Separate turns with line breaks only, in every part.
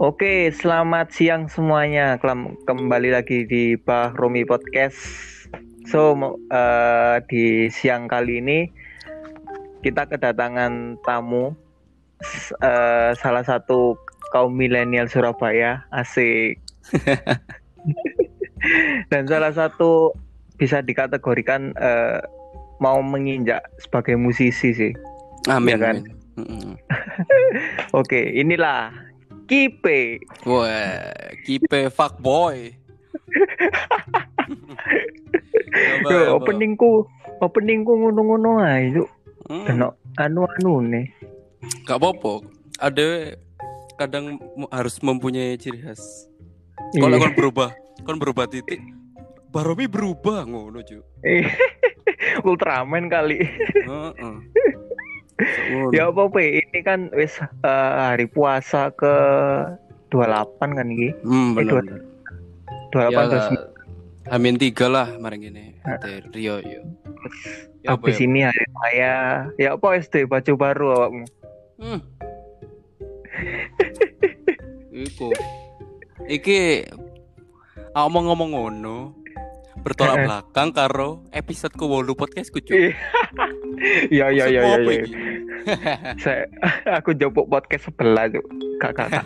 Oke, selamat siang semuanya. Kembali lagi di Bah Romi Podcast. So, eh, di siang kali ini kita kedatangan tamu eh, salah satu kaum milenial Surabaya, asik. Dan salah satu bisa dikategorikan eh, mau menginjak sebagai musisi sih.
Amin.
Iya kan?
amin.
Oke, inilah Kipe.
Wah, kipe fuckboy. Coba,
Yo,
coba.
openingku, openingku ngono-ngono ae, Cuk.
Hmm,
anu-anu nih.
Gak apa-apa. Ada kadang harus mempunyai ciri khas. Kalau
Iya.
kon berubah, kon berubah titik, Baromi berubah ngono cuy.
Ultraman kali.
Heeh.
Ya apa Pe? ini kan wis eh, hari puasa ke 28 kan iki.
Hmm,
Eh, dua-
benar.
28
Ya,
terus
Amin tiga lah kemarin gini. Dari Rio yo. Ya
habis
ya?
ini hari raya. Ya apa SD baju baru awakmu?
Hmm. Iku. Iki aku mau ngomong ngono. Bertolak belakang karo episode ku 8 podcast ku.
Iya iya iya iya. iya.
iki?
Saya aku jopok podcast sebelah Cuk. Kak kakak.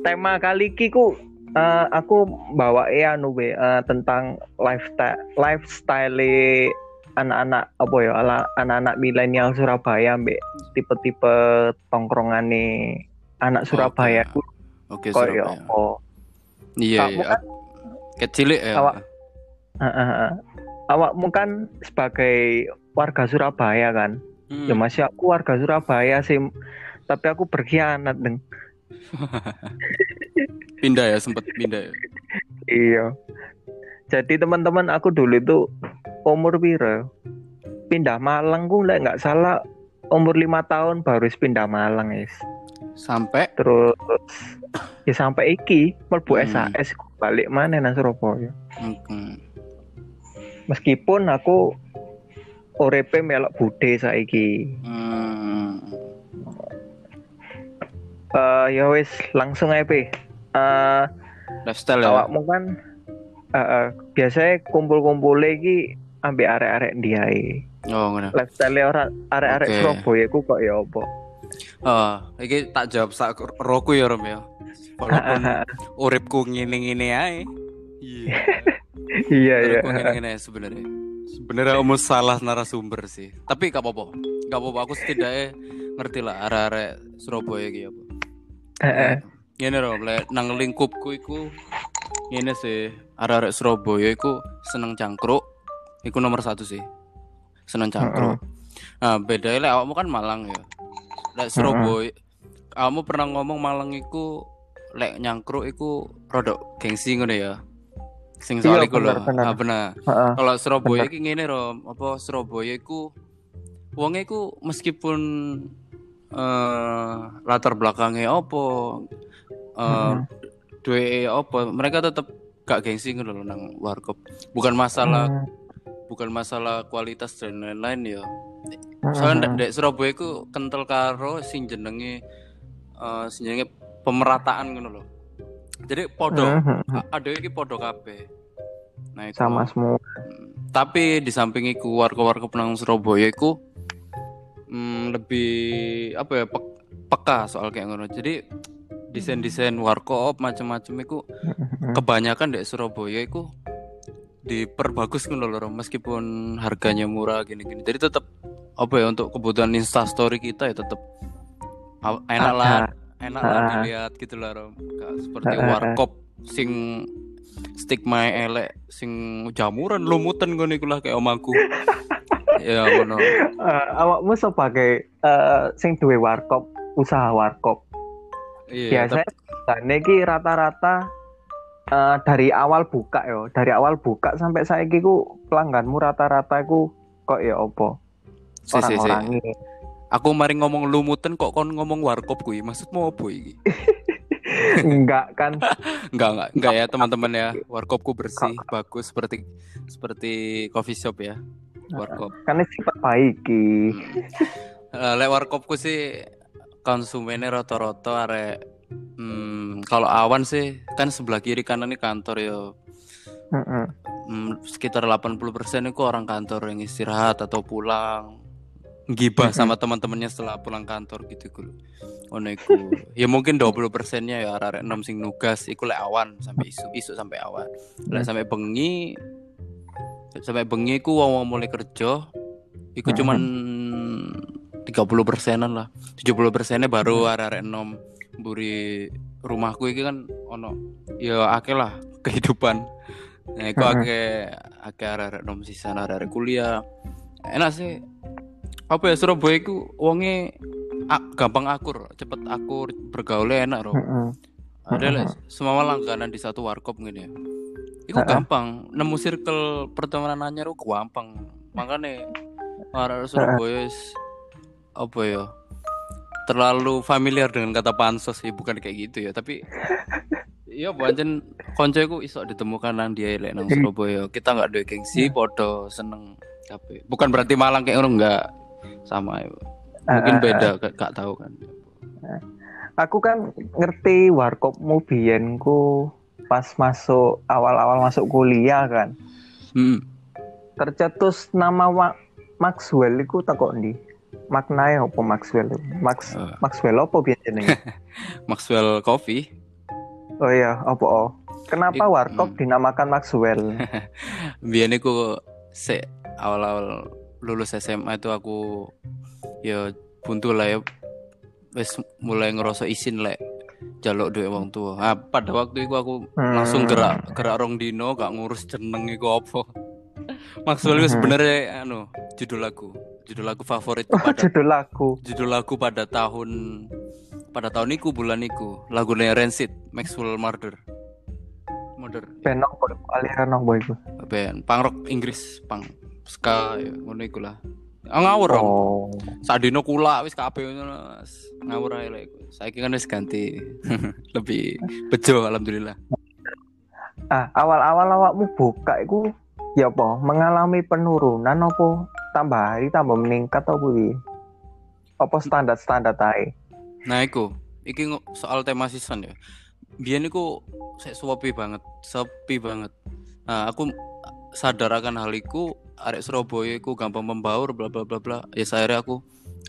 Tema kali iki ku eh, aku bawa ya anu be eh, tentang lifestyle lifestyle anak-anak apa ya ala anak-anak milenial Surabaya mbek tipe-tipe tongkrongane anak Surabaya ku
Oke,
koyo ya
Surabaya. Iya, iya.
kan
Kecil ya.
Awak. Heeh, heeh. Awakmu kan sebagai warga Surabaya kan.
Hmm.
Ya masih aku warga Surabaya sih. Tapi aku berkhianat deng.
Pindah ya, sempet pindah ya.
Iya. Jadi teman-teman aku dulu itu umur piro? Pindah Malang ku lek nggak salah umur lima tahun baru pindah Malang guys.
Sampai
Terus ya sampai iki mlebu
Hmm.
SAS balik mana nang Surabaya.
Hmm.
Meskipun aku ORP melok bude saiki.
Hmm.
Eh ya wis langsung aja Pe. Eh
Lifestyle ya.
awakmu kan eh, eh, biasanya kumpul-kumpul lagi ambek arek-arek ndiae.
Oh, ngono.
lifestyle ora arek-arek
Oke.
Surabaya ku kok ya apa?
Oh, iki tak jawab sak roku ya Rom ya. Walaupun uripku ngene-ngene ae. Iya.
iya iya.
Ngene-ngene sebenarnya. Sebenarnya kamu salah narasumber sih. Tapi gak apa-apa. Gak apa-apa aku setidaknya ngerti lah arek-arek Surabaya iki apa.
Heeh.
Ngene Rom, lek nang lingkupku iku ngene sih. Arek-arek Surabaya iku seneng cangkruk. Iku nomor satu sih. Seneng cangkruk. Nah, bedanya lek awakmu kan Malang ya. Lek Surabaya, kamu pernah ngomong Malang iku lek nyangkruk iku rodok gengsi ngono ya. Sing soal
Iya,
iku lho. Ah, bener. Kalau Surabaya iki ngene Rom, apa Surabaya iku wonge iku meskipun eh latar belakangnya apa eh
Mhm.
duwe apa, mereka tetep gak gengsi ngono lho nang warkop. Bukan masalah
Hmm.
bukan masalah kualitas dan lain-lain ya.
Hmm.
Soalnya ndek Surabaya iku kental karo sing jenenge eh sing jenenge pemerataan ngono lho. Jadi podo,
Hmm.
a- ada iki podo kabeh. Nah, iku.
sama semua.
Hmm. Tapi di samping iku warga-warga penang Surabaya iku hmm, lebih apa ya pek- peka soal kayak ngono. Jadi desain-desain warkop macam-macam
Hmm.
kebanyakan di Surabaya iku diperbagus ngono lho Rom. meskipun harganya murah gini-gini. Jadi tetap apa ya untuk kebutuhan instastory kita ya tetap enak lah enak lah
Ah.
dilihat gitu lah Rom. Seperti warkop sing stigma elek sing jamuran lumutan iku lah kayak omaku. ya ngono.
Eh, awakmu sebagai eh, sing duwe warkop, usaha warkop.
Iya,
Biasanya dan iki rata-rata eh, dari awal buka yo, dari awal buka sampai saiki ku pelangganmu rata-rata ku kok ya apa?
Si, si, si. Aku mari ngomong lumutan kok kon ngomong warkop kuwi. Maksudmu apa iki?
Enggak kan?
Enggak, enggak, enggak ya teman-teman ya. Warkopku bersih, bagus seperti seperti coffee shop ya. Warkop.
Ini sifat baik.
Eh, lek warkopku sih konsumennya rata-rata arek hmm, kalau awan sih kan sebelah kiri kanan ini kantor ya
Heeh.
hmm, sekitar 80% itu orang kantor yang istirahat atau pulang gibah sama teman-temannya setelah pulang kantor gitu ku ono iku. Ya mungkin 20 persennya ya arek nom sing nugas iku lek awan sampai isu isu sampai awan. Lek sampai bengi sampai bengi ku wong wong mulai kerja iku cuman 30 persenan lah. 70 persennya baru arek nom buri rumahku iki kan ono ya akeh lah kehidupan. Nah iku akeh akeh arek nom sisa arek kuliah. Enak sih apa ya Surabaya iku wonge gampang akur cepet akur bergaulnya enak
Heeh.
ada lah semua langganan di satu warkop gini ya. Itu gampang nemu circle pertemanan anyar itu gampang. Makanya orang Surabaya is- apa ya terlalu familiar dengan kata pansos sih bukan kayak gitu ya. Tapi iya pancen koncoku iso ditemukan nang dia lek nang Surabaya. Kita nggak duwe gengsi podo seneng tapi bukan berarti Malang kayak ngono enggak sama ya. mungkin
Ah, ah,
beda gak, gak tahu kan
Aku kan ngerti warkop biyen ku pas masuk awal-awal masuk kuliah kan.
hmm.
Tercetus nama Ma- Maxwell iku takok ndi? Maknanya apa Maxwell? itu? Max
Eh.
Maxwell apa jenenge?
Maxwell Coffee
oh iya, apa oh? Kenapa warkop
hmm.
dinamakan Maxwell?
biar aku se awal-awal lulus SMA itu aku ya buntu lah ya wes mulai ngerasa isin lek jaluk duit wong tua. Nah, pada waktu itu aku
Hmm.
langsung gerak gerak rong dino gak ngurus jeneng iku apa. Itu
Hmm.
sebenarnya anu judul lagu, judul lagu favoritku
Oh,
pada
judul lagu.
judul lagu pada tahun pada tahun iku bulan iku lagunya Rancid Maxwell Murder Murder
Ben apa aliran apa iku?
band punk rock Inggris punk ska ya, ngono iku lah. Ah, ngawur
Oh.
sadino kula wis kabeh ngono ngawur ae lek saiki kan wis ganti. Lebih bejo alhamdulillah.
Ah, awal-awal awakmu buka iku ya apa? Mengalami penurunan apa? Tambah hari tambah meningkat apa piye? Apa standar-standar ae?
nah iku. Iki soal tema season ya. Biyen iku sek sepi banget sepi banget. Nah aku sadar akan hal iku arek Surabaya iku gampang membaur bla bla bla bla. Ya akhirnya aku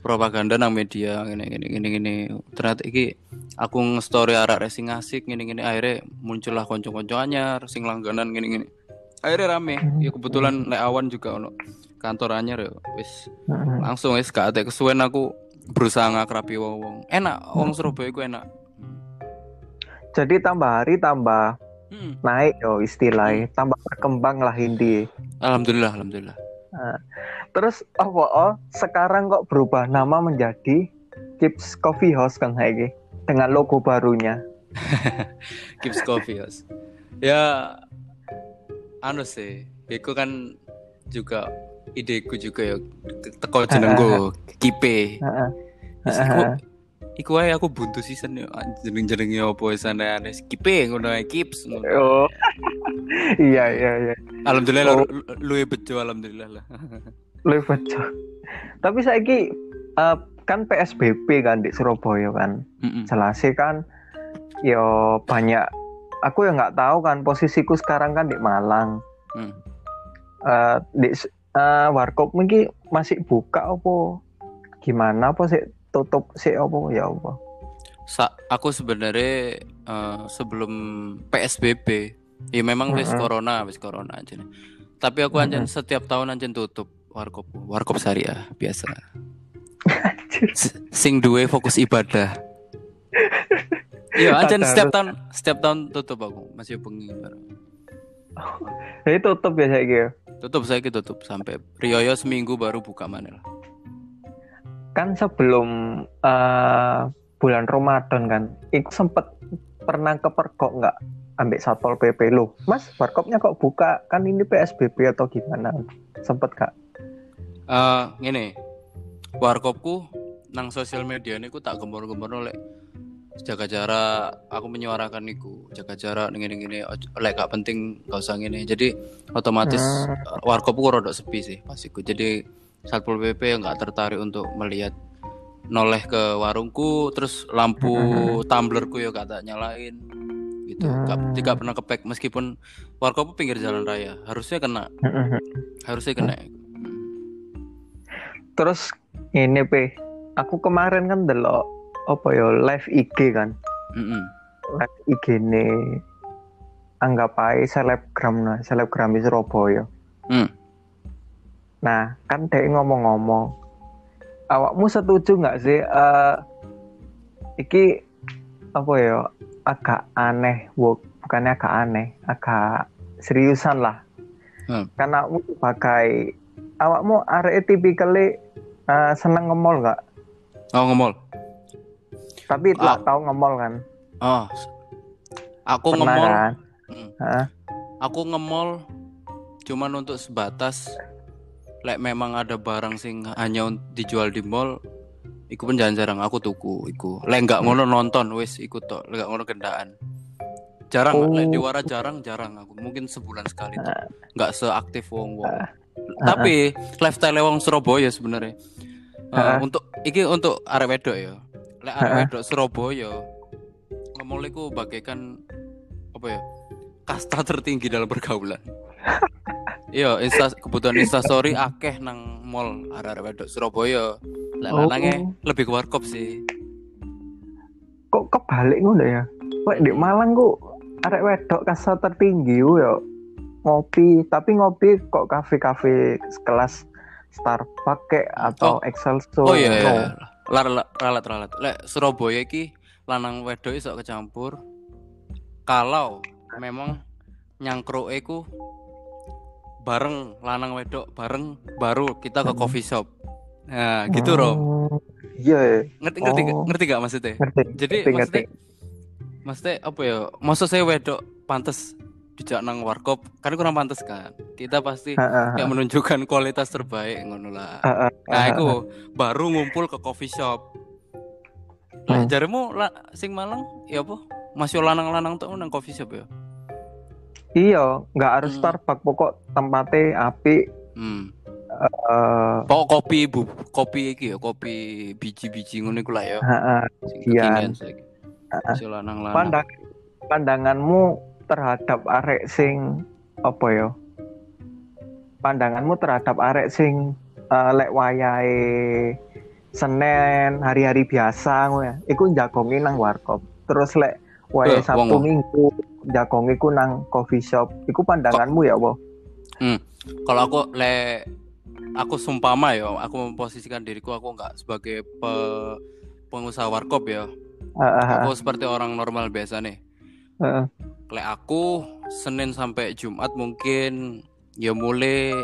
propaganda nang media gini gini gini gini ternyata iki aku nge-story arek sing asik gini gini akhirnya muncullah konco-konco anyar sing langganan gini gini akhirnya rame. Ya kebetulan lek awan juga ono kantor anyar ya wis
Heeh.
langsung wis gak ada kesuwen aku berusaha ngakrabi wong-wong. Enak wong Surabaya ku enak.
Jadi tambah hari tambah
Hmm.
naik yo istilahnya, tambah berkembang lah Hindi.
alhamdulillah alhamdulillah
Terus apa oh sekarang kok berubah nama menjadi Kips Coffee House kan saiki dengan logo barunya.
Gibbs Coffee House. Ya anu sih, iku kan juga ideku juga ya teko jenengku Kipe.
Heeh.
Terus iku ae aku buntu season yo jeneng-jenenge opo sana aneh Kipe ngono ae Kips.
Oh. iya iya iya.
Alhamdulillah
Oh.
lu, lu bejo alhamdulillah lah.
Lebih betul. Tapi saiki eh, kan PSBB kan di Surabaya kan.
Mm-mm.
Jelasnya kan yo banyak aku ya nggak tahu kan posisiku sekarang kan di Malang.
Hmm.
Eh, di eh, warkop mungkin masih buka apa gimana apa sih tutup sih apa ya apa
Sa aku sebenarnya eh, sebelum PSBB ya memang wis
Mm-mm.
corona wis corona aja nih. Tapi aku anjen setiap tahun anjen tutup warkop warkop syariah biasa. Sing duwe fokus ibadah. Iya anjen
Tadarus.
setiap tahun setiap tahun tutup aku masih bengi bareng.
jadi tutup ya saya gitu
Tutup saya tutup sampai Rioyo seminggu baru buka mana lah.
Kan sebelum eh, bulan Ramadan kan itu sempet pernah kepergok nggak ambil satpol pp lo mas warkopnya kok buka? Kan ini psbb atau gimana? Sempet kak
Eh ngene. Warkopku nang sosial media niku tak gembor-gembor oleh jaga jarak aku menyuarakan niku. Jaga jarak ngene ngene ojo- lek gak penting gak usah ngene. Jadi otomatis
Hmm.
eh, warkopku rodok sepi sih pas iku. Jadi satpol pp nggak tertarik untuk melihat noleh ke warungku terus lampu tumblerku ya kata nyalain gitu. Gak, tidak pernah kepek meskipun warkop pinggir jalan raya harusnya kena. Harusnya kena.
Terus ini pe, aku kemarin kan delok apa ya live IG kan, live IG ini anggap aja selebgram nah, selebgram di Surabaya.
Hmm.
Nah, kan dia ngomong-ngomong, awakmu setuju nggak sih? eh iki apa ya agak aneh, bu- bukannya agak aneh, agak seriusan lah.
Hmm.
Karena awakmu sebagai awakmu arek tipikalnya eh, seneng ngemol nggak?
oh ngomol
Tapi
Ah.
tahu ngemol kan?
oh aku
Pernah
ngemol
kan?
Mm.
Hah?
aku ngemol cuman untuk sebatas lek memang ada barang sing hanya dijual di mall iku pun jarang-jarang aku tuku iku. Lek nggak ngono nonton wis iku tok. Lek ngono kendaan. Jarang
Oh.
lek di wara jarang jarang aku. Mungkin sebulan sekali tuh. nggak seaktif wong wong
Ah.
tapi lifestyle wong Surabaya sebenarnya.
Ah.
untuk iki untuk arek wedok ya. Lek arek
Ah.
wedok Surabaya ngomong iku bagaikan apa ya kasta tertinggi dalam pergaulan iya insta kebutuhan instastory akeh nang mall arek-arek wedok Surabaya lek
Oh.
lanange lebih ke warkop sih
Kok kebalik ngono ya? Wek di Malang kok arek wedok kasta tertinggi ya ngopi, tapi ngopi kok kafe-kafe kelas Starbucks kayak atau
Oh.
Excelsior.
oh iya, iya. Lar, lar, ralat ralat lek Surabaya iki lanang wedok iso kecampur kalau memang nyangkruk ku bareng lanang wedok bareng baru kita ke
Hmm.
coffee shop. Nah gitu Rom
Oh, Iya, iya.
ngerti ngerti
Oh.
ngerti gak maksudnya?
Ngerti.
jadi
Ngerti,
maksudnya maksudnya apa ya? Maksud saya wedok pantes dijak nang warkop kan kurang pantes kan? Kita pasti kayak menunjukkan kualitas terbaik ngono lah. Nah itu baru ngumpul ke coffee shop. Lah
Hmm.
jarimu sing Malang ya apa? Masih lanang-lanang tuh nang coffee shop ya
Iya, nggak harus
Hmm.
Starbucks pokok tempatnya api.
Hmm.
eh
pokok kopi bu kopi iki ya kopi biji-biji ngono iku lah ya.
Iya. pandang pandanganmu terhadap arek sing apa ya? Pandanganmu terhadap arek sing eh, lek wayahe Senin hari-hari biasa ngono ya. Iku jagongi nang warkop. Terus lek wayahe
Eh,
Sabtu
wong.
Minggu jagongi ku nang coffee shop. Iku pandanganmu ya apa
kalau aku le aku sumpama ya aku memposisikan diriku aku nggak sebagai pe- pengusaha warkop ya.
Heeh,
aku seperti orang normal biasa nih.
Heeh.
le aku Senin sampai Jumat mungkin ya mulai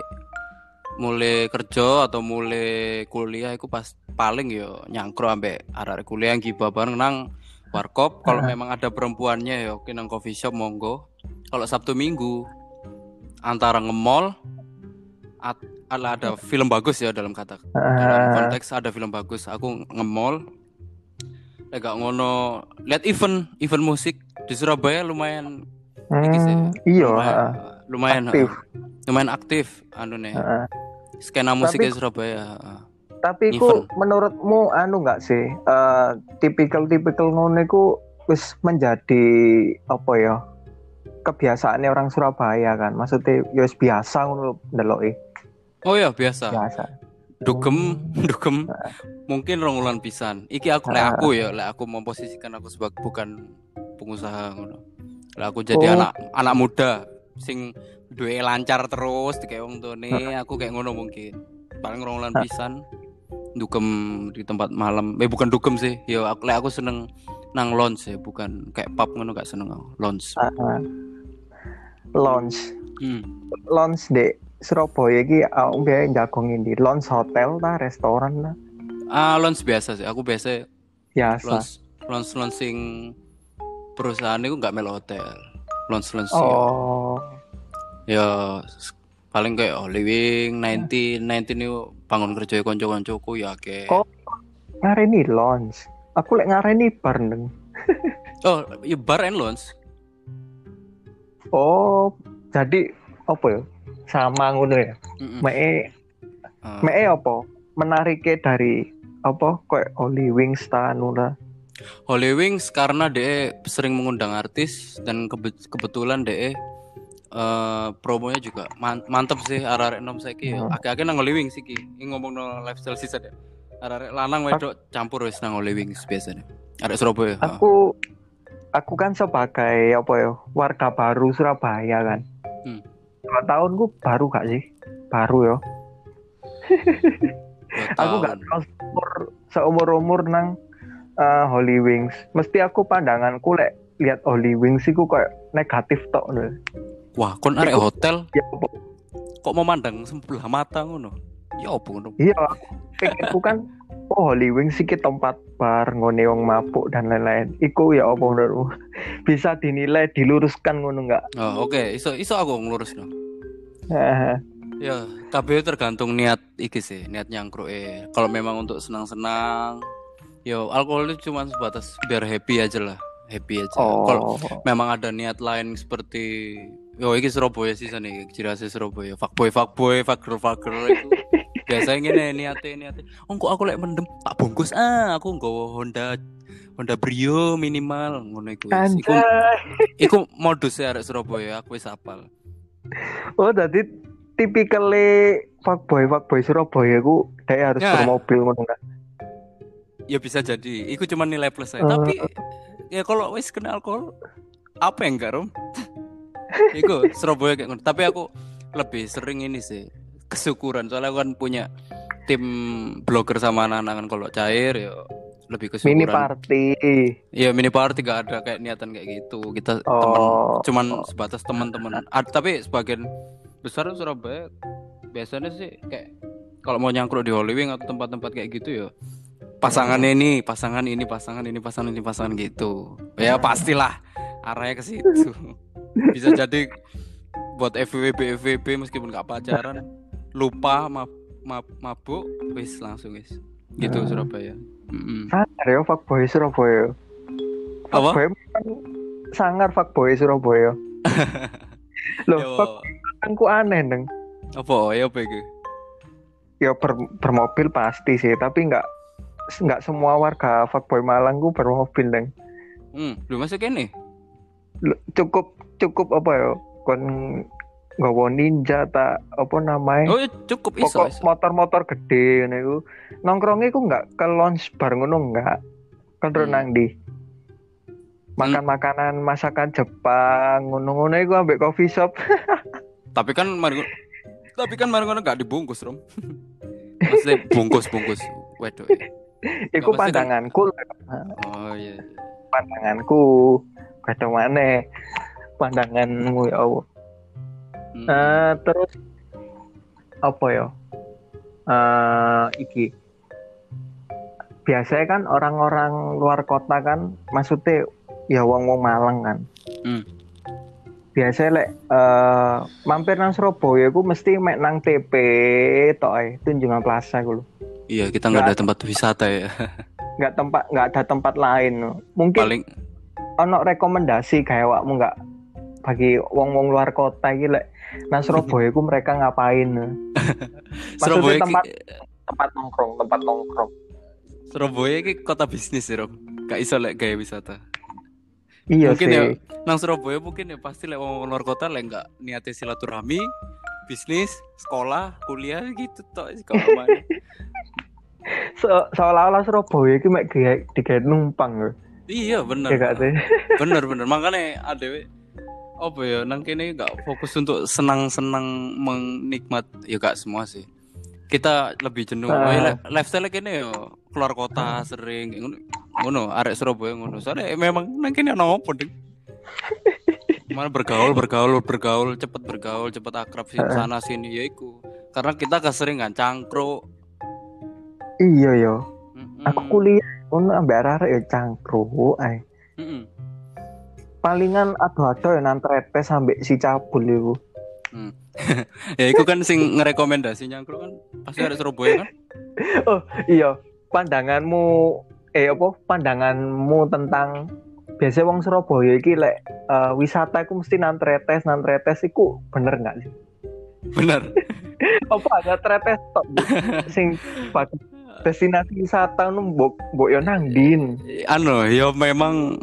mulai kerja atau mulai kuliah aku pas paling ya nyangkruk ambek arek kuliah yang bareng nang warkop kalau
Ah.
memang ada perempuannya ya oke nang coffee shop monggo kalau Sabtu Minggu antara nge-mall at, ala ada film bagus ya dalam kata dalam konteks ada film bagus aku nge-mall Lek gak ngono lihat event event musik di Surabaya lumayan sih.
Hmm, iya
lumayan, lumayan
Aktif.
lumayan aktif anu nih
Heeh.
skena musik
Tapi-
di Surabaya.
Tapi ku menurutmu anu nggak sih eh tipikal-tipikal ngono iku wis menjadi apa ya kebiasaannya orang Surabaya kan? Maksudnya ya wis biasa ngono ndeloki
oh ya biasa.
Biasa.
Dugem dugem. Mungkin rongulan pisan. Iki aku lek
Ah.
aku ya lek aku memposisikan aku sebagai bukan pengusaha ngono. Lek aku jadi
Oh.
anak anak muda sing duwe lancar terus kayak wong tuane aku kayak ngono mungkin. Paling rongulan pisan dugem di tempat malam. Eh bukan dugem sih. Ya aku aku seneng nang lounge ya bukan kayak pub ngono gak seneng aku. Lounge.
Heeh. lounge.
Hmm.
lounge di Surabaya iki aku biasa jagongin di lounge hotel ta restoran ta?
Ah lounge biasa sih. Aku biasa
biasa.
lounge lounge lounge sing perusahaan itu nggak melo hotel. Lounge lounge ya.
oh.
Ya paling kayak oh living 19 19 itu bangun kerja konco-koncoku ya kayak
Oh. ngareni lounge aku lek ngareni bar neng
oh ya bar and lounge
oh jadi apa ya sama ngono ya. Mee
Ah,
Mee apa? Menariknya dari apa kayak Holy Wings ta.
Holy Wings karena DE sering mengundang artis dan kebe- kebetulan DE eh promonya juga man- mantep sih arek-arek nom saiki ya.
Hmm.
Akeh-akeh nang Wings iki. Ini ngomong no lifestyle season ya. Arek-arek lanang wedok campur wis nang Wings biasanya. Arek Surabaya.
Aku aku kan sebagai apa ya warga baru Surabaya kan.
Hmm.
Dua tahunku baru gak sih? Baru ya. Aku
tahun.
gak tahu seumur seumur umur nang eh, Holy Wings. Mesti aku pandanganku lek lihat Holy Wings iku kayak negatif tok lho.
Wah, kon arek hotel
Ya
kok memandang sebelah mata ngono. Ya opo ngono?
Iya, pikirku kan oh Holy Wings iki tempat bar ngone wong mabuk dan lain-lain. Iku ya apa menurutmu? Bisa dinilai diluruskan ngono enggak?
Oh, oke, iso iso aku ngelurus no.
Heeh.
Ya, kabeh tergantung niat iki sih, niat nyangkruk eh. Kalau memang untuk senang-senang, yo alkohol itu cuma sebatas biar happy aja lah, happy aja. Kalau
oh.
memang ada niat lain seperti yo iki Surabaya sih ciri khas Surabaya. Fuckboy, fuckboy, fucker, fucker itu. Biasanya gini niatnya niatnya. Oh, kok aku lek mendem tak bungkus ah, aku nggawa Honda Honda Brio minimal ngono iku. Iku, iku modus arek Surabaya, aku wis hafal.
Oh, tadi tipikalnya fuckboy fuckboy Surabaya ku dia harus
Ya.
bermobil ngono enggak?
ya bisa jadi itu cuma nilai plus saya
Eh.
tapi ya kalau wis kena alkohol apa yang enggak rom itu Surabaya kayak ngono. Tapi aku lebih sering ini sih kesyukuran. Soalnya aku kan punya tim blogger sama anak-anak kan. Kalau cair ya lebih kesyukuran.
Mini party.
Iya mini party. Gak ada kayak niatan kayak gitu. Kita
Oh.
teman cuman sebatas teman-teman Ad- tapi sebagian besar Surabaya biasanya sih kayak kalau mau nyangkruk di Hollywood atau tempat-tempat kayak gitu ya pasangan ini pasangan ini pasangan ini pasangan ini pasangan gitu. Ya pastilah arahnya ke situ bisa jadi buat FWB FWB meskipun gak pacaran lupa mab, mab, mabuk wis langsung wis gitu
Hmm.
Surabaya.
Sangar ya fuckboy Surabaya.
Apa?
Fuckboy kan sangar fuckboy Surabaya. Loh,
Yo,
fuck ku aneh neng.
apa ya apa itu
Ya ber, bermobil pasti sih, tapi nggak nggak semua warga fuckboy Malang ku bermobil neng.
Hmm, lu masuk ini?
Cukup cukup apa ya? Kon nggawa ninja tak apa namanya?
Oh, iya, cukup iso.
pokok
iso.
motor-motor gede ngono iku nongkrongnya ku nggak ke lounge bar ngono nggak kan
Hmm.
nang di makan makanan masakan Jepang ngono-ngono iku ambek coffee shop
Tapi kan mari tapi kan mari ngono gak dibungkus, Rom. Maksudnya bungkus-bungkus. Waduh. ya.
iku
Nggak, pasti kan-
pandanganku
Oh iya.
pandanganku kata mana pandanganmu ya Allah
Hmm.
Eh, terus apa ya eh iki biasanya kan orang-orang luar kota kan maksudnya ya wong-wong Malang kan
Hmm.
biasanya lek eh, mampir nang Surabaya ku mesti mek nang TP tok ae Tunjungan Plaza ku.
Iya, kita nggak ada tempat wisata ya.
nggak tempat nggak ada tempat lain mungkin
Paling
ono rekomendasi kayak wakmu nggak bagi wong-wong luar kota iki lek nang Surabaya ku mereka ngapain.
Surabaya
tempat tempat nongkrong tempat nongkrong
Surabaya ki kota bisnis ya, Rom. Gak iso lek gaya wisata.
iya
mungkin
sih
ya nang Surabaya mungkin ya pasti lek wong luar kota lek nggak niatnya silaturahmi, bisnis, sekolah, kuliah gitu tok sih kalau mana.
Se- seolah-olah Surabaya iki mek digawe numpang.
Iya bener.
ya gak sih
bener bener makanya ada apa ya nang kene nggak fokus untuk senang-senang menikmat ya gak semua sih. Kita lebih jenuh.
Ah.
ya, li- lifestyle kene yo keluar kota sering kayak ngono arek Surabaya ngono. Soalnya memang nang kene ono apa ding mana bergaul bergaul bergaul cepet bergaul cepet akrab sih
Ah.
sana sini ya iku. Karena kita keseringan cangkruk.
Iya yo.
Mm-mm.
aku kuliah ngono ambek arek ya cangkruk ae.
Mm-mm.
Palingan ado-ado ya nang tretes sampai si cabul iku.
Ya iku kan sing ngerekomendasi cangkruk kan pasti ada Surabaya kan?
Iya. Pandanganmu eh apa? Pandanganmu tentang biasanya wong Surabaya iki lek eh, wisata iku mesti nang tretes nang tretes iku bener nggak sih?
Bener.
Apa ada tretes tok sing destinasi wisata nu mbok mbok yo nang din.
anu ya memang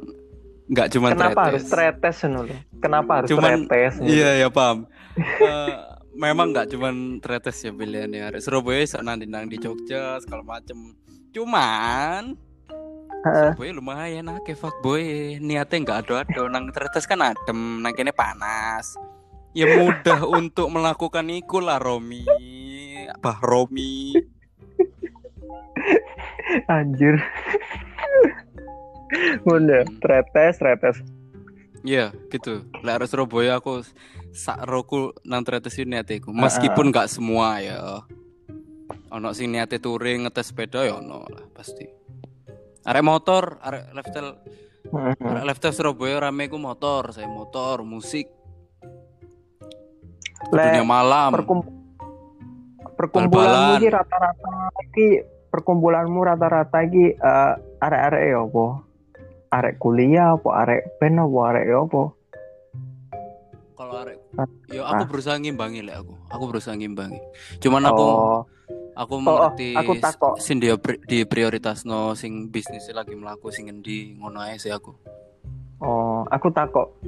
nggak cuma
Kenapa
tretes.
harus tretes lho? Kenapa harus
Cuman-
tretes? ngono?
Iya ya paham. Eh, memang nggak cuman tretes ya pilihannya. Arek Surabaya nanti nang di Jogja segala macem. Cuman
Heeh.
Surabaya lumayan akeh fuckboy. Niatnya nggak ado-ado nang tretes kan adem, nang kene panas. Ya mudah untuk melakukan iku lah Romi. Bah Romi.
Anjir. Ngono,
Hmm.
tretes, tretes.
Iya, gitu. Lek arek Surabaya aku sak roku nang tretes ini niate iku. Meskipun nggak semua ya. Ono sing niate touring ngetes sepeda ya ono lah pasti. Arek motor, arek lifestyle, arek lifestyle Surabaya rame ku motor, saya motor, musik, dunia
Lek
malam.
perkum- perkumpulanmu iki rata-rata iki perkumpulanmu rata-rata iki eh, arek-arek ya apa? Arek kuliah apa arek band apa arek apa?
Kalau arek
Ah.
ya aku berusaha ngimbangi lek aku. Aku berusaha ngimbangi. Cuman aku
Oh,
aku
oh,
mengerti
aku takok.
sing pri- di prioritasno sing bisnis lagi melaku sing endi ngono ae sih aku.
oh, aku takok.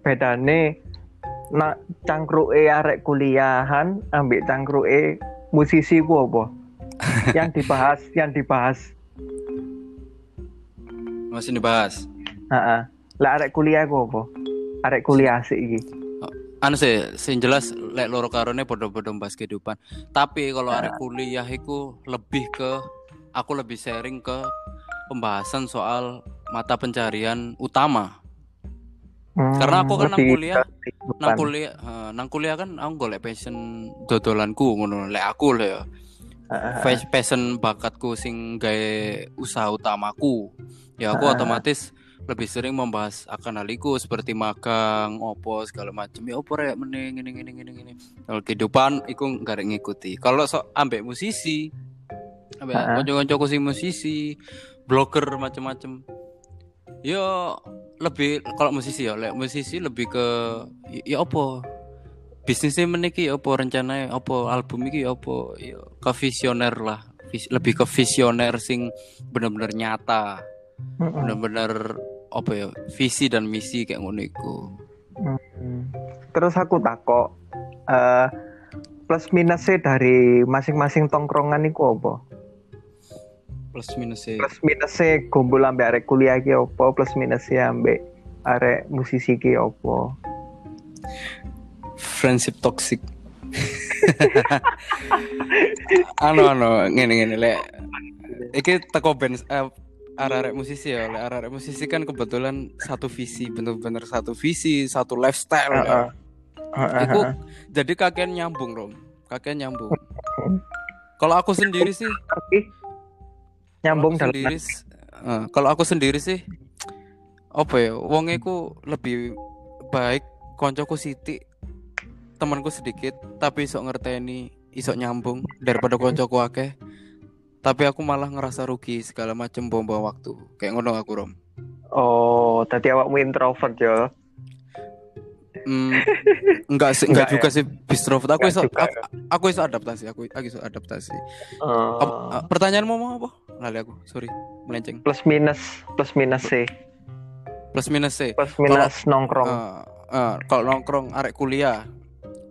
Bedane nak cangkruke arek kuliahan ambek cangkruke musisi ku apa? yang dibahas, yang dibahas.
Masih dibahas.
Heeh. Lah arek kuliah ku apa? Arek kuliah sih iki.
anu sih sing jelas lek loro karone podo-podo bahas kehidupan tapi kalau arek kuliah iku lebih ke aku lebih sharing ke pembahasan soal mata pencarian utama
Hmm,
Karena aku kan nang kuliah, nang kuliah eh, nang kuliah kan aku golek passion dodolanku ngono lek aku ya. Pas- passion bakatku sing gawe usaha utamaku. Ya aku otomatis lebih sering membahas akan hal iku seperti magang opo segala macam ya opo rek meneh ngene ngene ngene ngene. Kalau kehidupan iku nggak ada ngikuti. Kalau sok ambek musisi ambek
Ah.
kanca-kancaku sing musisi blogger macam-macam yo lebih kalau musisi ya lek musisi lebih ke ya opo bisnisnya meniki ya opo rencananya opo album iki ya opo ya ke visioner lah Vis- lebih ke visioner sing bener-bener nyata
Mm-mm.
bener-bener apa ya visi dan misi kayak ngono iku.
Terus aku takok eh plus minusnya dari masing-masing tongkrongan itu apa?
plus minus e.
Plus minusnya gombol ambek arek kuliah ki apa? Plus minusnya ambek arek musisi ki apa?
Friendship toxic. Anu anu ngene ngene lek iki teko band eh, arek-arek musisi ya arek-arek musisi kan kebetulan satu visi bener-bener satu visi satu lifestyle Iku
heeh.
jadi kakek nyambung rom. Kakek nyambung. Kalau aku sendiri sih
nyambung
sendiri kalau aku sendiri sih apa ya wong iku lebih baik koncoku siti temanku sedikit tapi isok ngerteni isok nyambung daripada koncoku akeh. Tapi aku malah ngerasa rugi segala macam bom waktu. Kayak ngono aku rom.
Oh, tadi awakmu introvert ya.
Hmm, enggak sih enggak
Enggak
juga sih bistrovert. Aku
Enggak
iso
juga
aku, aku iso adaptasi aku aku iso adaptasi.
Oh.
Apa- ah, pertanyaanmu mau apa? Lali aku sorry melenceng.
Plus minus, plus minus sih.
plus minus sih
Plus minus nongkrong.
Eh, eh, kalau nongkrong arek kuliah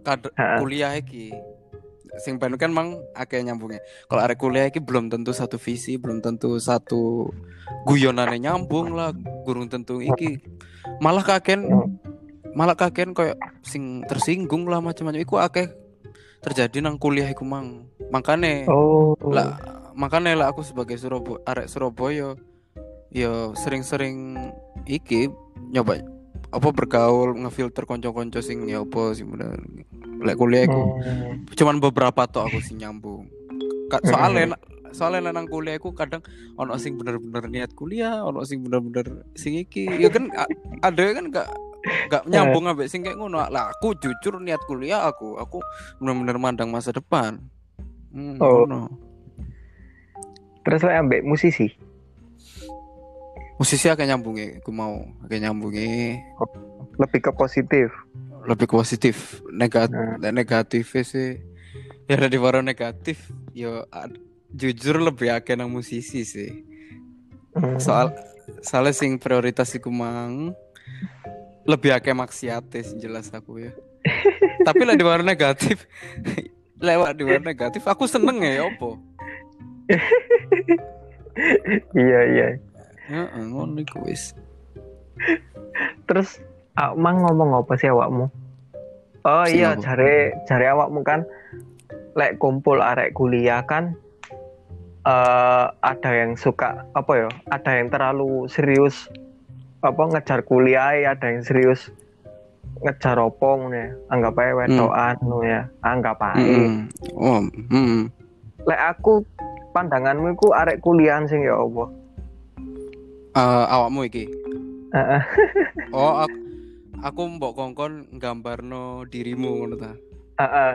kad
Ha.
kuliah iki. Sing ben kan mang akeh nyambungnya. Kalau arek kuliah iki belum tentu satu visi belum tentu satu guyonane nyambung lah gurung tentu iki. Malah kaken malah kaken koyo sing tersinggung lah macam-macam. Iku akeh terjadi nang kuliah iku mang. Makane
Oh.
lah makanya lah aku sebagai Surabaya arek Surabaya ya sering-sering iki nyoba apa bergaul ngefilter konco-konco sing ya apa sih bener lek kuliah iku
Hmm.
cuman beberapa tok aku sing nyambung Ka- soalnya soalnya nang kuliah iku kadang ono sing bener-bener niat kuliah ono sing bener-bener sing iki ya kan ada kan gak gak nyambung ambek sing kayak ngono lah aku jujur niat kuliah aku aku bener-bener mandang masa depan hmm,
Oh.
ngono.
Terus lo ambek musisi.
Musisi agak nyambungi aku mau agak nyambungi
Lebih ke positif.
lebih ke positif negatif
Nah.
negatif sih ya dari baru negatif yo jujur lebih akeh nang musisi sih.
Hmm.
Soal soalnya sing prioritas iku mang lebih akeh maksiate jelas aku ya. Tapi lah di luar negatif lewat di luar negatif aku seneng ya opo.
iya iya
Heeh, ngono iku wis.
terus mang ngomong apa sih awakmu oh
Sing
iya
apa?
jare jare awakmu kan lek kumpul arek kuliah kan eh ada yang suka apa ya ada yang terlalu serius apa ngejar kuliah ada yang serius ngejar opong ya anggap aja wedokan nu ya anggap aja
Heeh. Oh, heeh.
lek aku pandanganmu iku arek kuliahan sing ya apa
Eh, awakmu iki.
Heeh.
Oh, aku, aku mbok kongkon nggambarno dirimu ngono ta.
Heeh.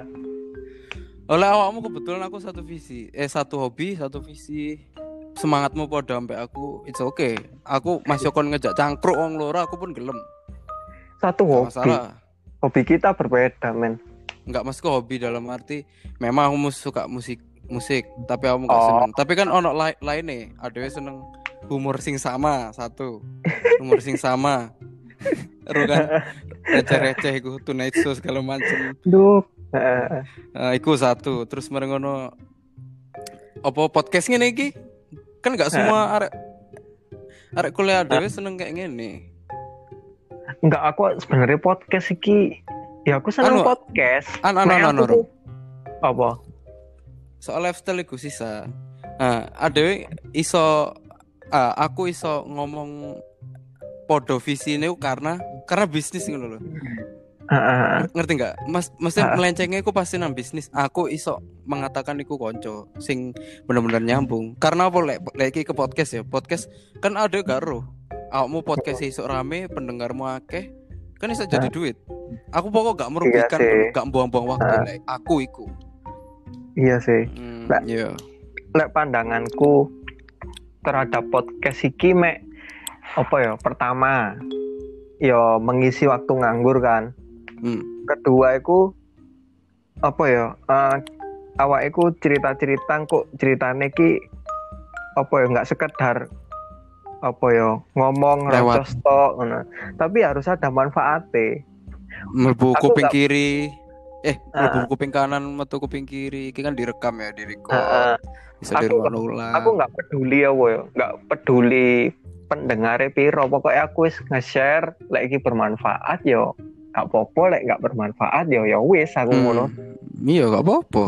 Oleh awakmu kebetulan aku satu visi, eh satu hobi, satu visi. Semangatmu podo sampai aku, it's okay. Aku masih kon ngejak cangkruk wong loro, aku pun gelem.
satu
Nggak
hobi
masalah.
hobi kita berbeda men
Enggak masuk hobi dalam arti memang aku suka musik musik, tapi aku nggak
Oh.
seneng. Tapi kan ono lain lain nih, ada yang seneng humor sing sama satu, humor sing sama. Ru kan receh-receh iku tonight show segala macem.
Duh.
Nah, iku satu. Terus merengono apa podcast ngene iki? Kan gak semua arek arek kuliah dhewe seneng kayak ngene.
Enggak, aku sebenarnya podcast iki ya aku seneng
Anu,
podcast.
An anu anu,
aku
anu, Ru.
tuh- Apa?
Soal lifestyle iku sisa. Nah, adewe iso ah, aku iso ngomong podo visi ini karena karena bisnis ngono lho.
Heeh.
Ngerti nggak? Mas mesti
Ah.
melencengnya aku pasti nang bisnis. Aku iso mengatakan iku konco sing bener-bener nyambung. Karena apa lek lek iki ke podcast ya. Podcast kan ada karo. Awakmu podcast iso rame, pendengarmu akeh, kan iso jadi duit. Aku pokok gak merugikan,
sih.
gak buang-buang waktu
Ah.
lek aku iku.
Iya sih.
Hmm,
Lah.
iya.
Lek pandanganku terhadap podcast iki mek apa ya? Pertama, ya mengisi waktu nganggur kan.
Hmm.
Kedua iku apa ya? Eh awak iku cerita-cerita kok ceritane ki apa ya nggak sekedar apa ya ngomong rocos tok. Tapi harus ada manfaatnya.
Mlebu
Aku
kuping
nggak-
kiri. Eh, mlebu kuping kanan, metu kuping kiri. Iki kan direkam ya, direkam.
Heeh.
Bisa
Aku
dirungokno ulang.
aku nggak peduli ya wo ya nggak peduli pendengarnya piro pokoknya aku wis nge-share lek iki bermanfaat yo gak apa-apa lek nggak bermanfaat yo ya wis aku
Hmm.
ngono
Iya, gak apa-apa.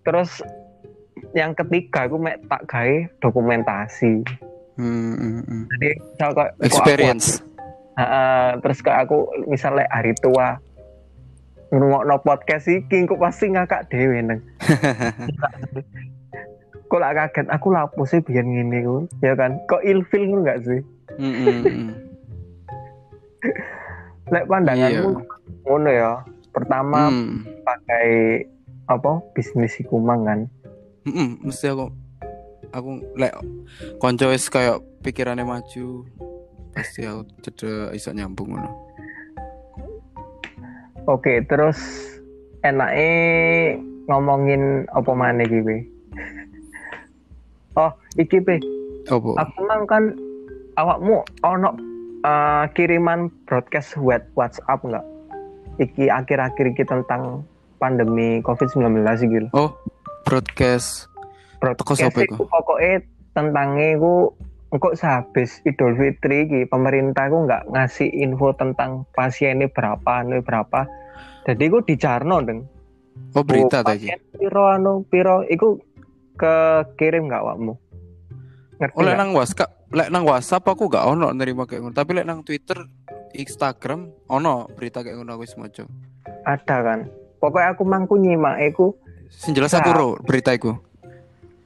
terus yang ketiga aku mek tak gawe dokumentasi
Hmm, hmm, hmm.
jadi misal kok kok aku-
Experience.
Heeh, terus kayak aku misalnya hari tua ngrungokno podcast iki kok pasti ngakak dhewe neng kok lah kaget aku lapo sih biar ngene ku ya kan kok ilfil ngono gak sih
hmm,
lek pandanganmu
Iya.
ngono ya pertama
Hmm.
pakai apa bisnis iku mang kan
Hmm, hmm, mesti aku aku lek konco wis kayak pikirannya maju pasti aku cedek iso nyambung ngono.
Oke terus enake ngomongin apa mana Be? oh iki Be
Apa?
aku mang kan awakmu ono eh, kiriman broadcast web WhatsApp enggak iki akhir-akhir iki tentang pandemi COVID-19 iki lho.
Oh, broadcast.
broadcast
iku?
iku pokoknya tentangnya iku engkau sehabis Idul Fitri iki pemerintah iku nggak ngasih info tentang pasien ini berapa ini berapa jadi iku dicarno deng
Oh, berita tadi.
pasien piro anu piro iku ke kirim nggak awakmu ngerti
Oh, lek
nggak?
nang WhatsApp, lek nang WhatsApp aku gak ono nerima kayak ngono. Tapi lek nang Twitter, Instagram ono berita kayak ngono aku wis maca.
ada kan pokoknya aku mangku nyimak iku
Sing jelas aku
Nah.
ro berita iku.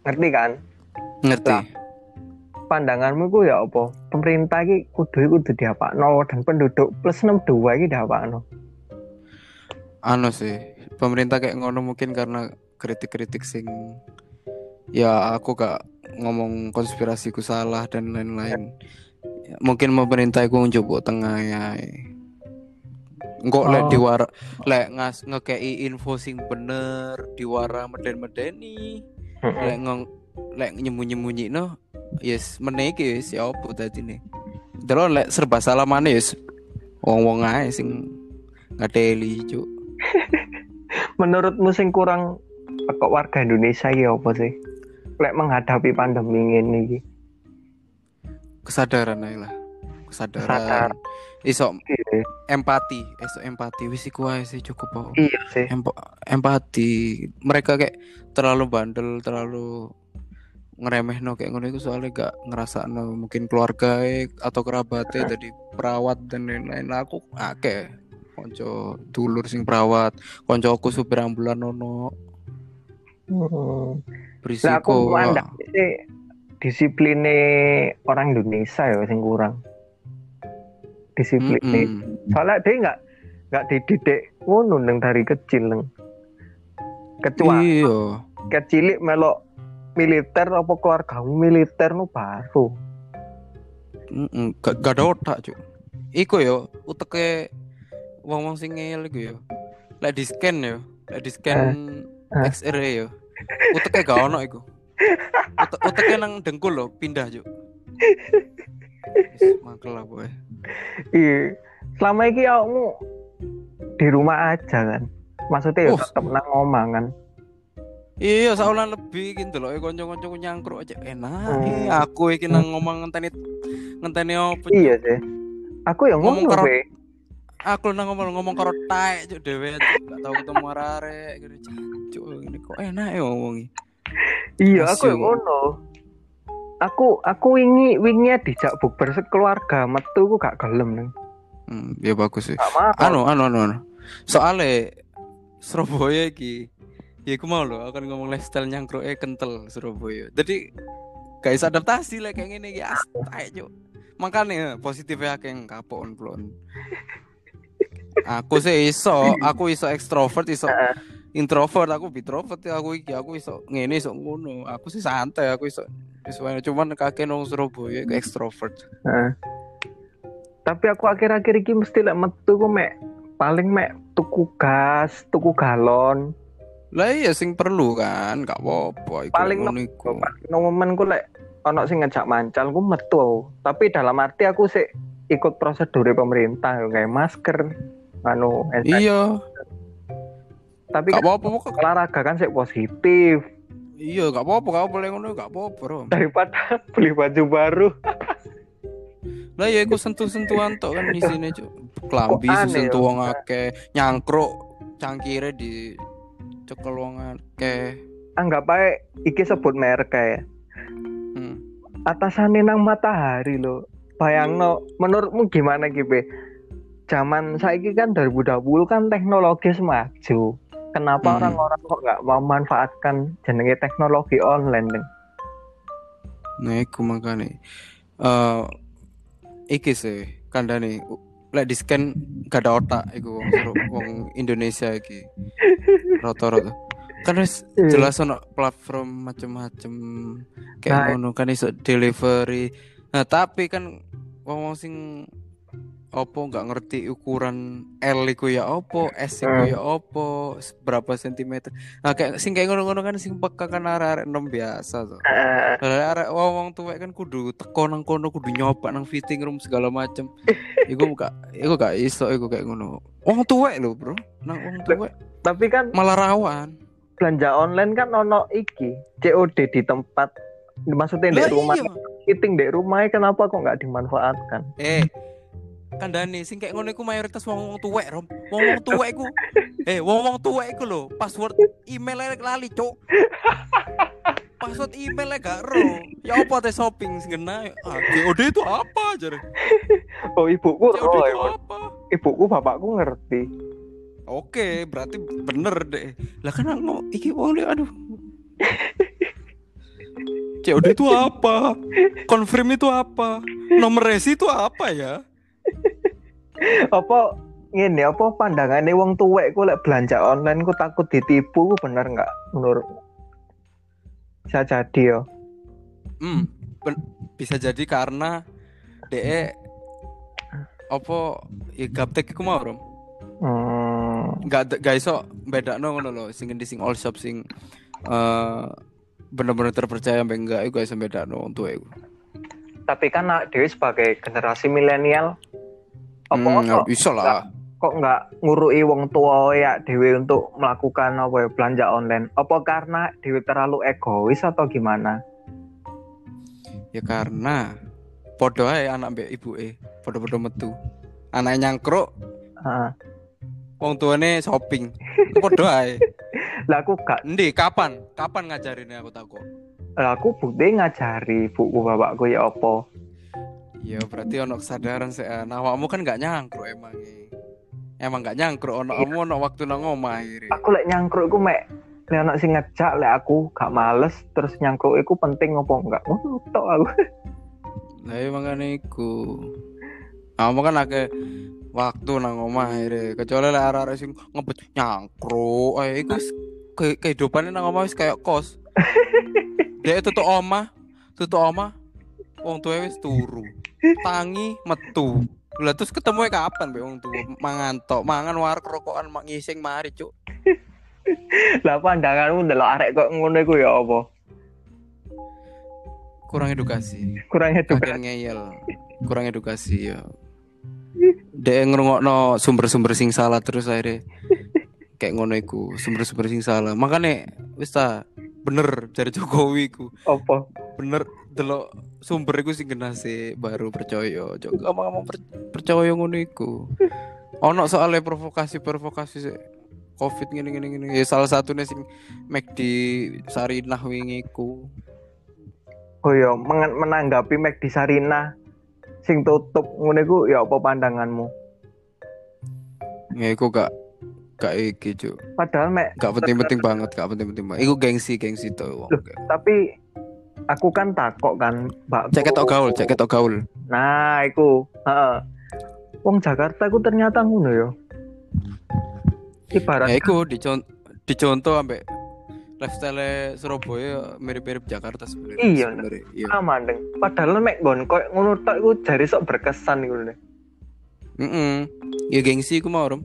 ngerti kan
Ngerti.
Lah. Pandanganmu iku ya apa? Pemerintah iki kudu kudu diapakno dan penduduk plus 62 iki diapakno
anu sih pemerintah kayak ngono mungkin karena kritik-kritik sing ya aku gak ngomong konspirasiku salah dan lain-lain. Ya, mungkin pemerintah iku njupuk tengah ya. Engkok lek
Oh.
diwara lek ngas ngekei info sing bener diwara meden-medeni lek ngong lek nyembunyi-nyembunyi no. Yes meniki wis ya opo dadi nih delok lek serba salah mana yes. Wong-wong ae sing ngateli cuk.
Menurutmu sing kurang kok warga Indonesia ya apa sih? Lek menghadapi pandemi ini iki.
kesadaran ae lah. Kesadaran.
Sadar.
iso
Iya,
empati. Iso empati. Wis iku ae sih cukup kok
Iya sih.
Empa- empati. Mereka kayak terlalu bandel terlalu ngeremeh no kayak ngono itu soalnya gak ngerasa no mungkin keluarga atau kerabatnya jadi perawat dan lain-lain aku akeh konco dulur sing perawat konco aku supir ambulan nono
Hmm.
berisiko
Lah aku disipline orang Indonesia ya sing kurang. Disiplin.
Mm-mm.
Soalnya dia nggak nggak dididik ngono neng dari kecil neng. Kecuali
iya
kecilik melok militer apa keluarga militer nu baru.
Mm-mm. gak, gak ada otak cuy iku yo uteke wong wong sing ngeyel iku yo lek di scan yo lek di scan
eh.
X-ray yo uteke gak ono iku Ute- uteke nang dengkul lo pindah cuy Wis, mangkel lah boy
Iya. Selama ini kamu di rumah aja kan. Maksudnya ya
Oh.
tetap nang omah kan.
Iya saulan lebih gitu loh konco-konco nyangkruk aja enak
Hmm.
eh, aku iki nang ngomong ngenteni ngenteni opo?
Iya sih. Aku yang
Ngomong
ngomong
karo- aku nang ngomong ngomong karo taek cuk dhewe gak tau ketemu arek gitu cuk ini kok enak ya ngomongi
Iya, aku yang ngono. Aku aku wingi wingi dijak bukber sekeluarga metu ku gak gelem neng.
hmm, ya bagus sih anu anu anu, anu. soalnya Surabaya iki ya aku mau loh akan ngomong lifestyle nyangkruk eh kental Surabaya. Jadi guys adaptasi lah kayak gini ya astai cuk. Makanya positifnya akeh yang kapok on plon aku sih iso aku iso ekstrovert iso introvert aku introvert ya aku iki aku iso ngene iso ngono. Aku sih santai aku iso iso cuman kakek nong Surabaya ke ekstrovert.
Heeh. Tapi aku akhir-akhir ini mesti lek metu ku mek paling mek tuku gas, tuku galon.
Lah iya sing perlu kan gak apa-apa iku
Paling
iku.
No momen ku lek ono sing ngejak mancal ku metu. aku. Tapi dalam arti aku sih ikut prosedur pemerintah kayak masker, anu,
iya
tapi
gak
kan
apa-apa kok
olahraga kan sih positif
iya gak apa-apa gak boleh ngono gak apa-apa bro
daripada beli baju baru.
lah ya iku sentuh-sentuhan tok kan isine cuk klambi
Kok aneh
sentuh wong akeh nyangkruk cangkire di cekel wong akeh
Anggap aja iki sebut merek kayak
hmm.
atasannya nang matahari loh. Bayangno, menurutmu gimana gitu? Zaman saiki kan 2020 kan teknologi maju. Kenapa
Hmm.
orang-orang kok nggak memanfaatkan jenenge teknologi online? Deng?
Nah, iku makane. Eh iki sih kandhane u- lek di scan gak ada otak iku wong wong Indonesia iki. Rata-rata. Kan wis
Iya.
jelas ono platform macem-macem kayak
Nah.
ngono kan iso delivery. Nah, tapi kan wong-wong sing opo nggak ngerti ukuran L iku ya opo, S iku
Hmm.
ya opo, berapa sentimeter. Nah, kayak sing kayak ngono-ngono kan sing peka kan arek-arek nom biasa tuh.
Eh,
Lah arek wong tuwek kan kudu teko nang kono kudu nyoba nang fitting room segala macem. iku gak iku gak iso iku kayak ngono. Wong tuwek lho, Bro. Nang wong tuwek
tapi kan
malah rawan.
belanja online kan ono iki COD di tempat maksudnya di rumah
iya.
fitting di rumahnya kenapa kok nggak dimanfaatkan
Eh, kandhane sing kayak ngono iku mayoritas wong-wong tuwek, Rom. Wong-wong tuwek iku eh wong-wong tuwek iku lho, password email lali, Cuk. Password email gak ro. Ya apa teh shopping sing kena? Ah, COD itu apa jare?
oh ibuku
COD
oh,
itu
iya.
apa?
ibuku bapakku ngerti
Oke, berarti bener deh. Lah kan mau iki wong aduh. COD itu apa? Confirm itu apa? Nomor resi itu apa ya?
Apa ngene apa pandangannya wong tuwek ku lek belanja online ku takut ditipu ku bener nggak menurut bisa jadi yo
Hmm, bisa jadi karena DE apa ya gaptek iku mau, Rom.
hmm,
Enggak gak iso bedakno ngono lho, sing endi sing all shop sing eh bener-bener terpercaya mbek enggak iku iso bedakno wong tua iku.
Tapi kan nak Dewi sebagai generasi milenial apa
Hmm,
kok,
bisa lah.
kok nggak ngurui wong tua ya Dewi untuk melakukan apa ya, belanja online? Apa karena Dewi terlalu egois atau gimana?
Ya karena podo ae anak mbek ibuke, podo-podo metu. Anaknya nyangkruk,
Heeh.
wong tuane shopping. Podo ae.
Lah aku gak
Endi kapan? Kapan ngajarinnya aku takut?
lah aku bukti ngajari buku bapakku ya apa.
Ya berarti ono kesadaran sih. Nah, awakmu kan gak nyangkruk emang. Emang gak nyangkruk ono kamu ono waktu nang omah.
Aku lek nyangkruk iku mek lek anak sing ngejak lek aku gak males terus nyangkruk iku penting apa enggak? Ngono tok aku.
Lah iya makane iku. Kamu kan akeh waktu nang omah akhirnya. Kecuali lek arek-arek sing ngebet nyangkruk. Eh iku wis ke kehidupannya nang omah wis kayak kos. Dia tutup omah, tutup omah. Wong tuwa wis turu. Tangi metu. Lah terus ketemu kapan be wong tuwa mangan tok, mangan warek rokokan mak ngising mari, Cuk.
Lah pandanganmu ndelok arek kok ngono iku ya apa?
Kurang edukasi.
Kurang edukasi.
ngeyel. Kurang edukasi ya. Dia ngerungokno sumber-sumber sing salah terus akhirnya kayak ngono iku, sumber-sumber sing salah. Makanya wis ta bener dari Jokowi ku.
Apa?
Bener delok sumber iku sing genase baru percaya. Jok ngomong per, percaya ngono iku. Ono soalnya provokasi-provokasi sih. Covid gini gini gini. Ya salah satunya sing di Sarinah wingi ku.
Oh ya, menanggapi Mac di Sarina sing tutup ngono iku ya apa pandanganmu?
Ya iku gak gak iki, Cuk.
Padahal Mac
Gak penting-penting banget, gak penting-penting banget. Iku gengsi, gengsi tuh. wong.
tapi aku kan takok kan, Mbak.
Cek ketok gaul, cek ketok gaul.
Nah, iku, heeh. Wong Jakarta iku ternyata ngono ya. Ibarat
Ya iku dicon dicontoh ambek lifestyle Surabaya mirip-mirip Jakarta sebenarnya.
Iya.
Iya.
mandeng. Padahal mek gon koyo ngono tok iku jari sok berkesan iku lho.
Mm Ya gengsi iku mau rom.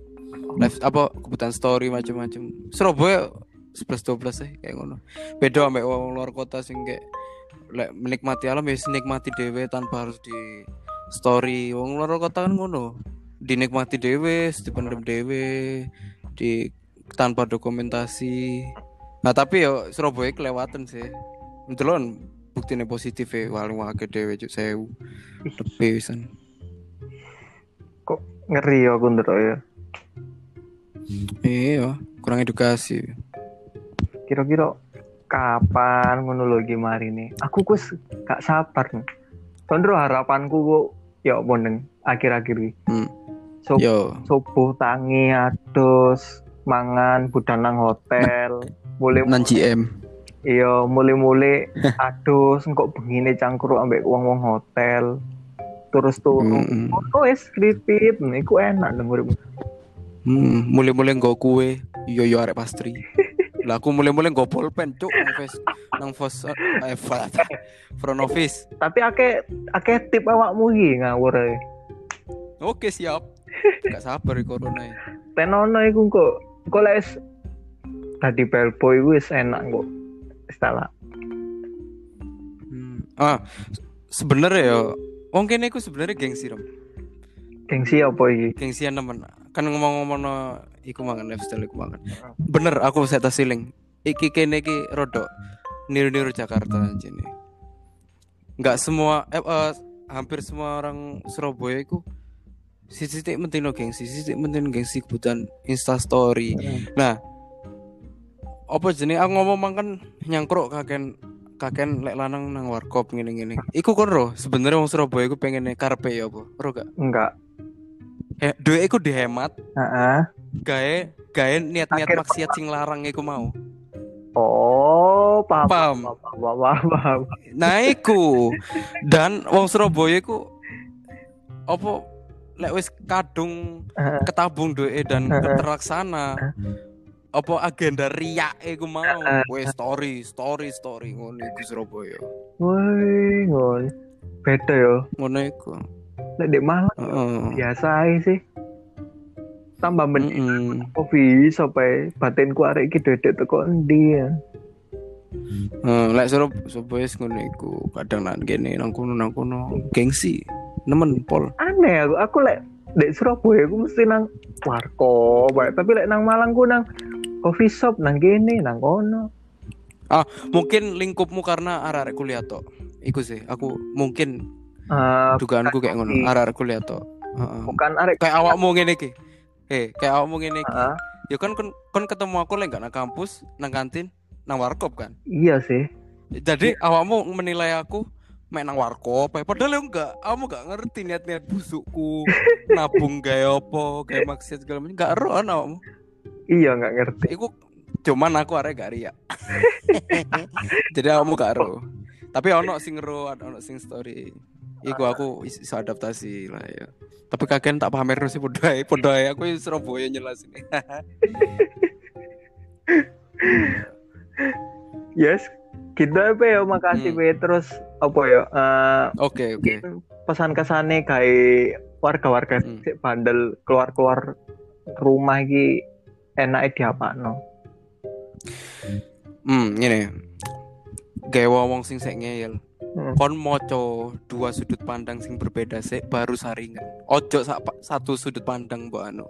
Live apa kebutuhan story macam-macam. Surabaya 11 12 sih kayak ngono. Beda ambek wong luar kota sing kayak lek menikmati alam ya nikmati dhewe tanpa harus di story. Wong luar kota kan ngono. Dinikmati dhewe, dipendem dhewe, di tanpa dokumentasi. Nah, tapi yo Surabaya kelewatan sih. Ndelon buktine positif ya walau akeh dhewe cuk sewu. Lebih wisan.
Kok ngeri ya aku ndelok ya.
Iya, kurang edukasi.
Kira-kira kapan ngono lho iki mari nih. Aku kus gak sabar. Condro harapanku kok ya apa neng akhir-akhir iki.
Hmm.
So,
Yo,
subuh tangi adus mangan budal nang hotel mulai
nan GM.
iya mulai-mulai adus engkok begini cangkruk ambek wong-wong hotel terus turu
Mm, mm.
oh wis kripit iku enak dong
Hmm, mulai-mulai nggo kue. Yo yo arek pastry. Lah aku mulai-mulai nggo pulpen cuk nang face nang fos eh front office.
tapi ake ake tip awakmu iki ngawur ae
Oke, siap. Gak sabar corona.
tenono iku kok kok lek wis dadi bellboy wis enak kok wis tak lah.
Hmm. Ah, sebenarnya ya wong kene iku sebenarnya gengsi rom.
gengsi apa iki
Gengsian temen. Kan ngomong-ngomong iku mangan lifestyle iku mangan. Bener aku set siling. Iki kene iki rodok niru-niru Jakarta aja nih. Nggak semua eh, eh, hampir semua orang Surabaya iku sisi titik penting no gengsi, sisi penting gengsi kebutuhan Insta story. Nah, apa jenis aku ngomong makan nyangkruk kaken kaken lek lanang nang warkop ngene-ngene. Iku kon ro sebenarnya wong Surabaya iku pengen karepe ya apa? Ro gak?
enggak
Eh, duit iku dihemat
heeh
gawe gawe niat-niat
Akhir-
maksiat sing larang iku mau.
oh paham
Paham.
paham paham, paham.
Nah iku dan wong Surabaya iku apa lek wis kadung
Heeh.
ketabung duit dan terlaksana apa agenda riak iku mau wes story story story ngono iku Surabaya
Woi, ngono. Beda ya.
ngono iku
Lek di Malang
heeh
biasa sih. Tambah men
Mm-mm.
kok bisa pe batinku arek iki dedek teko endi ya.
Hmm, lek suruh Surabaya wis ngono iku. Kadang nang kene nang kono nang kono gengsi. Nemen pol.
Aneh aku, aku lek dek Surabaya aku mesti nang warkop, bae. tapi lek nang Malang ku nang coffee shop nang kene nang kono.
Mungkin lingkupmu karena arek-arek kuliah tok. Iku sih, aku mungkin
Eh,
dugaanku kayak ngono, arek-arek kuliah. Heeh.
bukan arek
Kayak awakmu ngene iki. Eh, kayak awakmu ngene iki.
Heeh.
Ya kan kon, kon ketemu aku lek gak nang kampus, nang kantin, nang warkop kan.
iya sih.
Jadi awakmu menilai aku main nang warkop, padahal ya enggak, kamu gak ngerti niat-niat busukku, nabung gaya apa, gaya maksiat segala macam, gak ero awakmu.
Iya nggak ngerti.
Iku cuman aku arek gak riak. Jadi awakmu gak ero. Tapi ono sing ero, ono sing story. Iku aku is- iso adaptasi lah ya. Tapi kagen tak pamer sih podo ae aku Surabaya nyelas ini.
Yes. Kita apa ya makasih
Hmm.
Be. terus apa ya eh,
Oke, oke.
pesan kesane kayak warga-warga
Hmm.
bandel keluar-keluar rumah iki enak diapa no.
Hmm, ngene. Gawe wong sing sek ngeyel.
Hmm.
kon moco dua sudut pandang sing berbeda sih baru saringan. Ojo sa- satu sudut pandang mbok anu.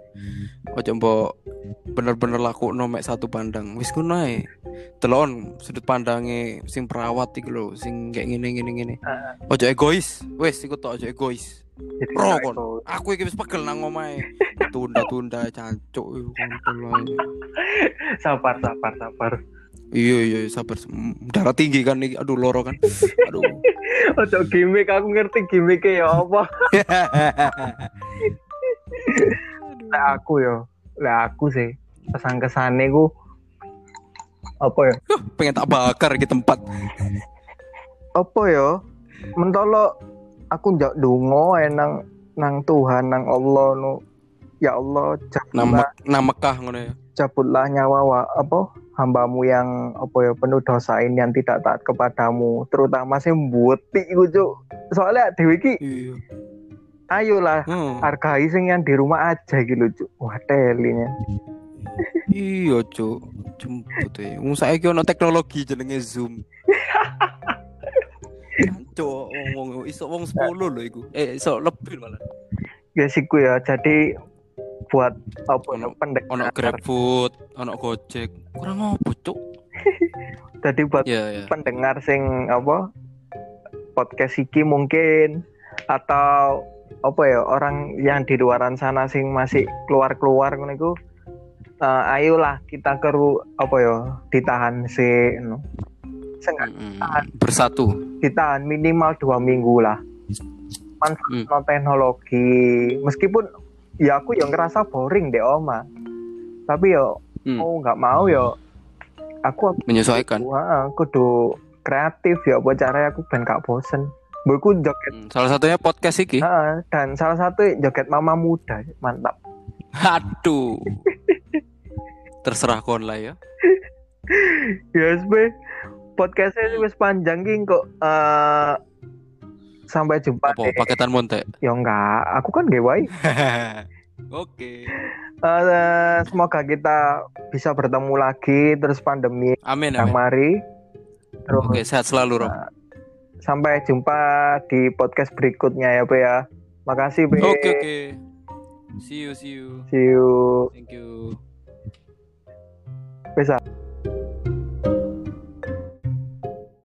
Ojo mbok bener-bener laku mek satu pandang. Wis ngono ae. Telon sudut pandange sing perawat iku lho sing kayak ngene ngene ngene. Ojo egois. Wis iku tok ojo egois. Pro, kon. aku iki wis pegel nang omahe tunda-tunda cancuk
sabar sabar sabar.
Iya iya sabar. Mm, darah tinggi kan iki aduh loro kan. Aduh.
Ojo gimmick aku ngerti gimmicknya ya apa. Lah aku ya, lah aku sih. Pesan kesane ku apa ya?
pengen tak bakar di tempat.
Apa ya? Mentolo aku njak dongo ae nang nang Tuhan nang Allah nu. Ya Allah
nama
cabutlah,
nama Mekah ngono ya
cabutlah nyawa wa, apa hambamu yang apa ya penuh dosa ini yang tidak taat kepadamu terutama sih buti iku cuk soalnya dewi ki
iya
ayolah
Hmm.
hargai sing yang di rumah aja gitu cuk wah telinya
Iya, Cuk. Jemput e. Wong saiki ono teknologi jenenge Zoom. Cuk, wong iso wong 10 lho iku. Eh, iso lebih malah.
ya siku ya jadi buat apa ya,
Ono-
pendengar
Ono GrabFood, ono Gojek. Kurang apa, Cuk?
jadi buat
Iya, iya.
pendengar sing apa podcast iki mungkin atau apa ya orang yang di luaran sana sing masih keluar-keluar ngono iku eh, ayolah kita keru apa ya ditahan sih no. Seenggak
Mm-mm. Bersatu.
ditahan minimal dua minggu lah manfaat teknologi meskipun ya aku yang ngerasa boring deh oma tapi yo
Hmm.
mau nggak mau yo aku
Menyesuaikan.
Wah, kudu kreatif ya buat caranya aku ben gak bosen. Buku joget
Hmm, Salah satunya podcast iki.
Ah, dan salah satu joget mama muda mantap.
Aduh. Terserah kon lah ya.
Yes, be. Podcastnya wis panjang ki kok eh, sampai jumpa.
Apa
deh.
paketan monte?
Ya enggak, aku kan gawai.
Oke.
Eh, semoga kita bisa bertemu lagi terus pandemi
Amin,
yang
amin.
mari. Terus
Oke, sehat selalu, Rob.
sampai jumpa di podcast berikutnya ya, Be ya. Makasih, Be.
Oke, oke. See you, see you.
See you.
Thank you.
Bisa.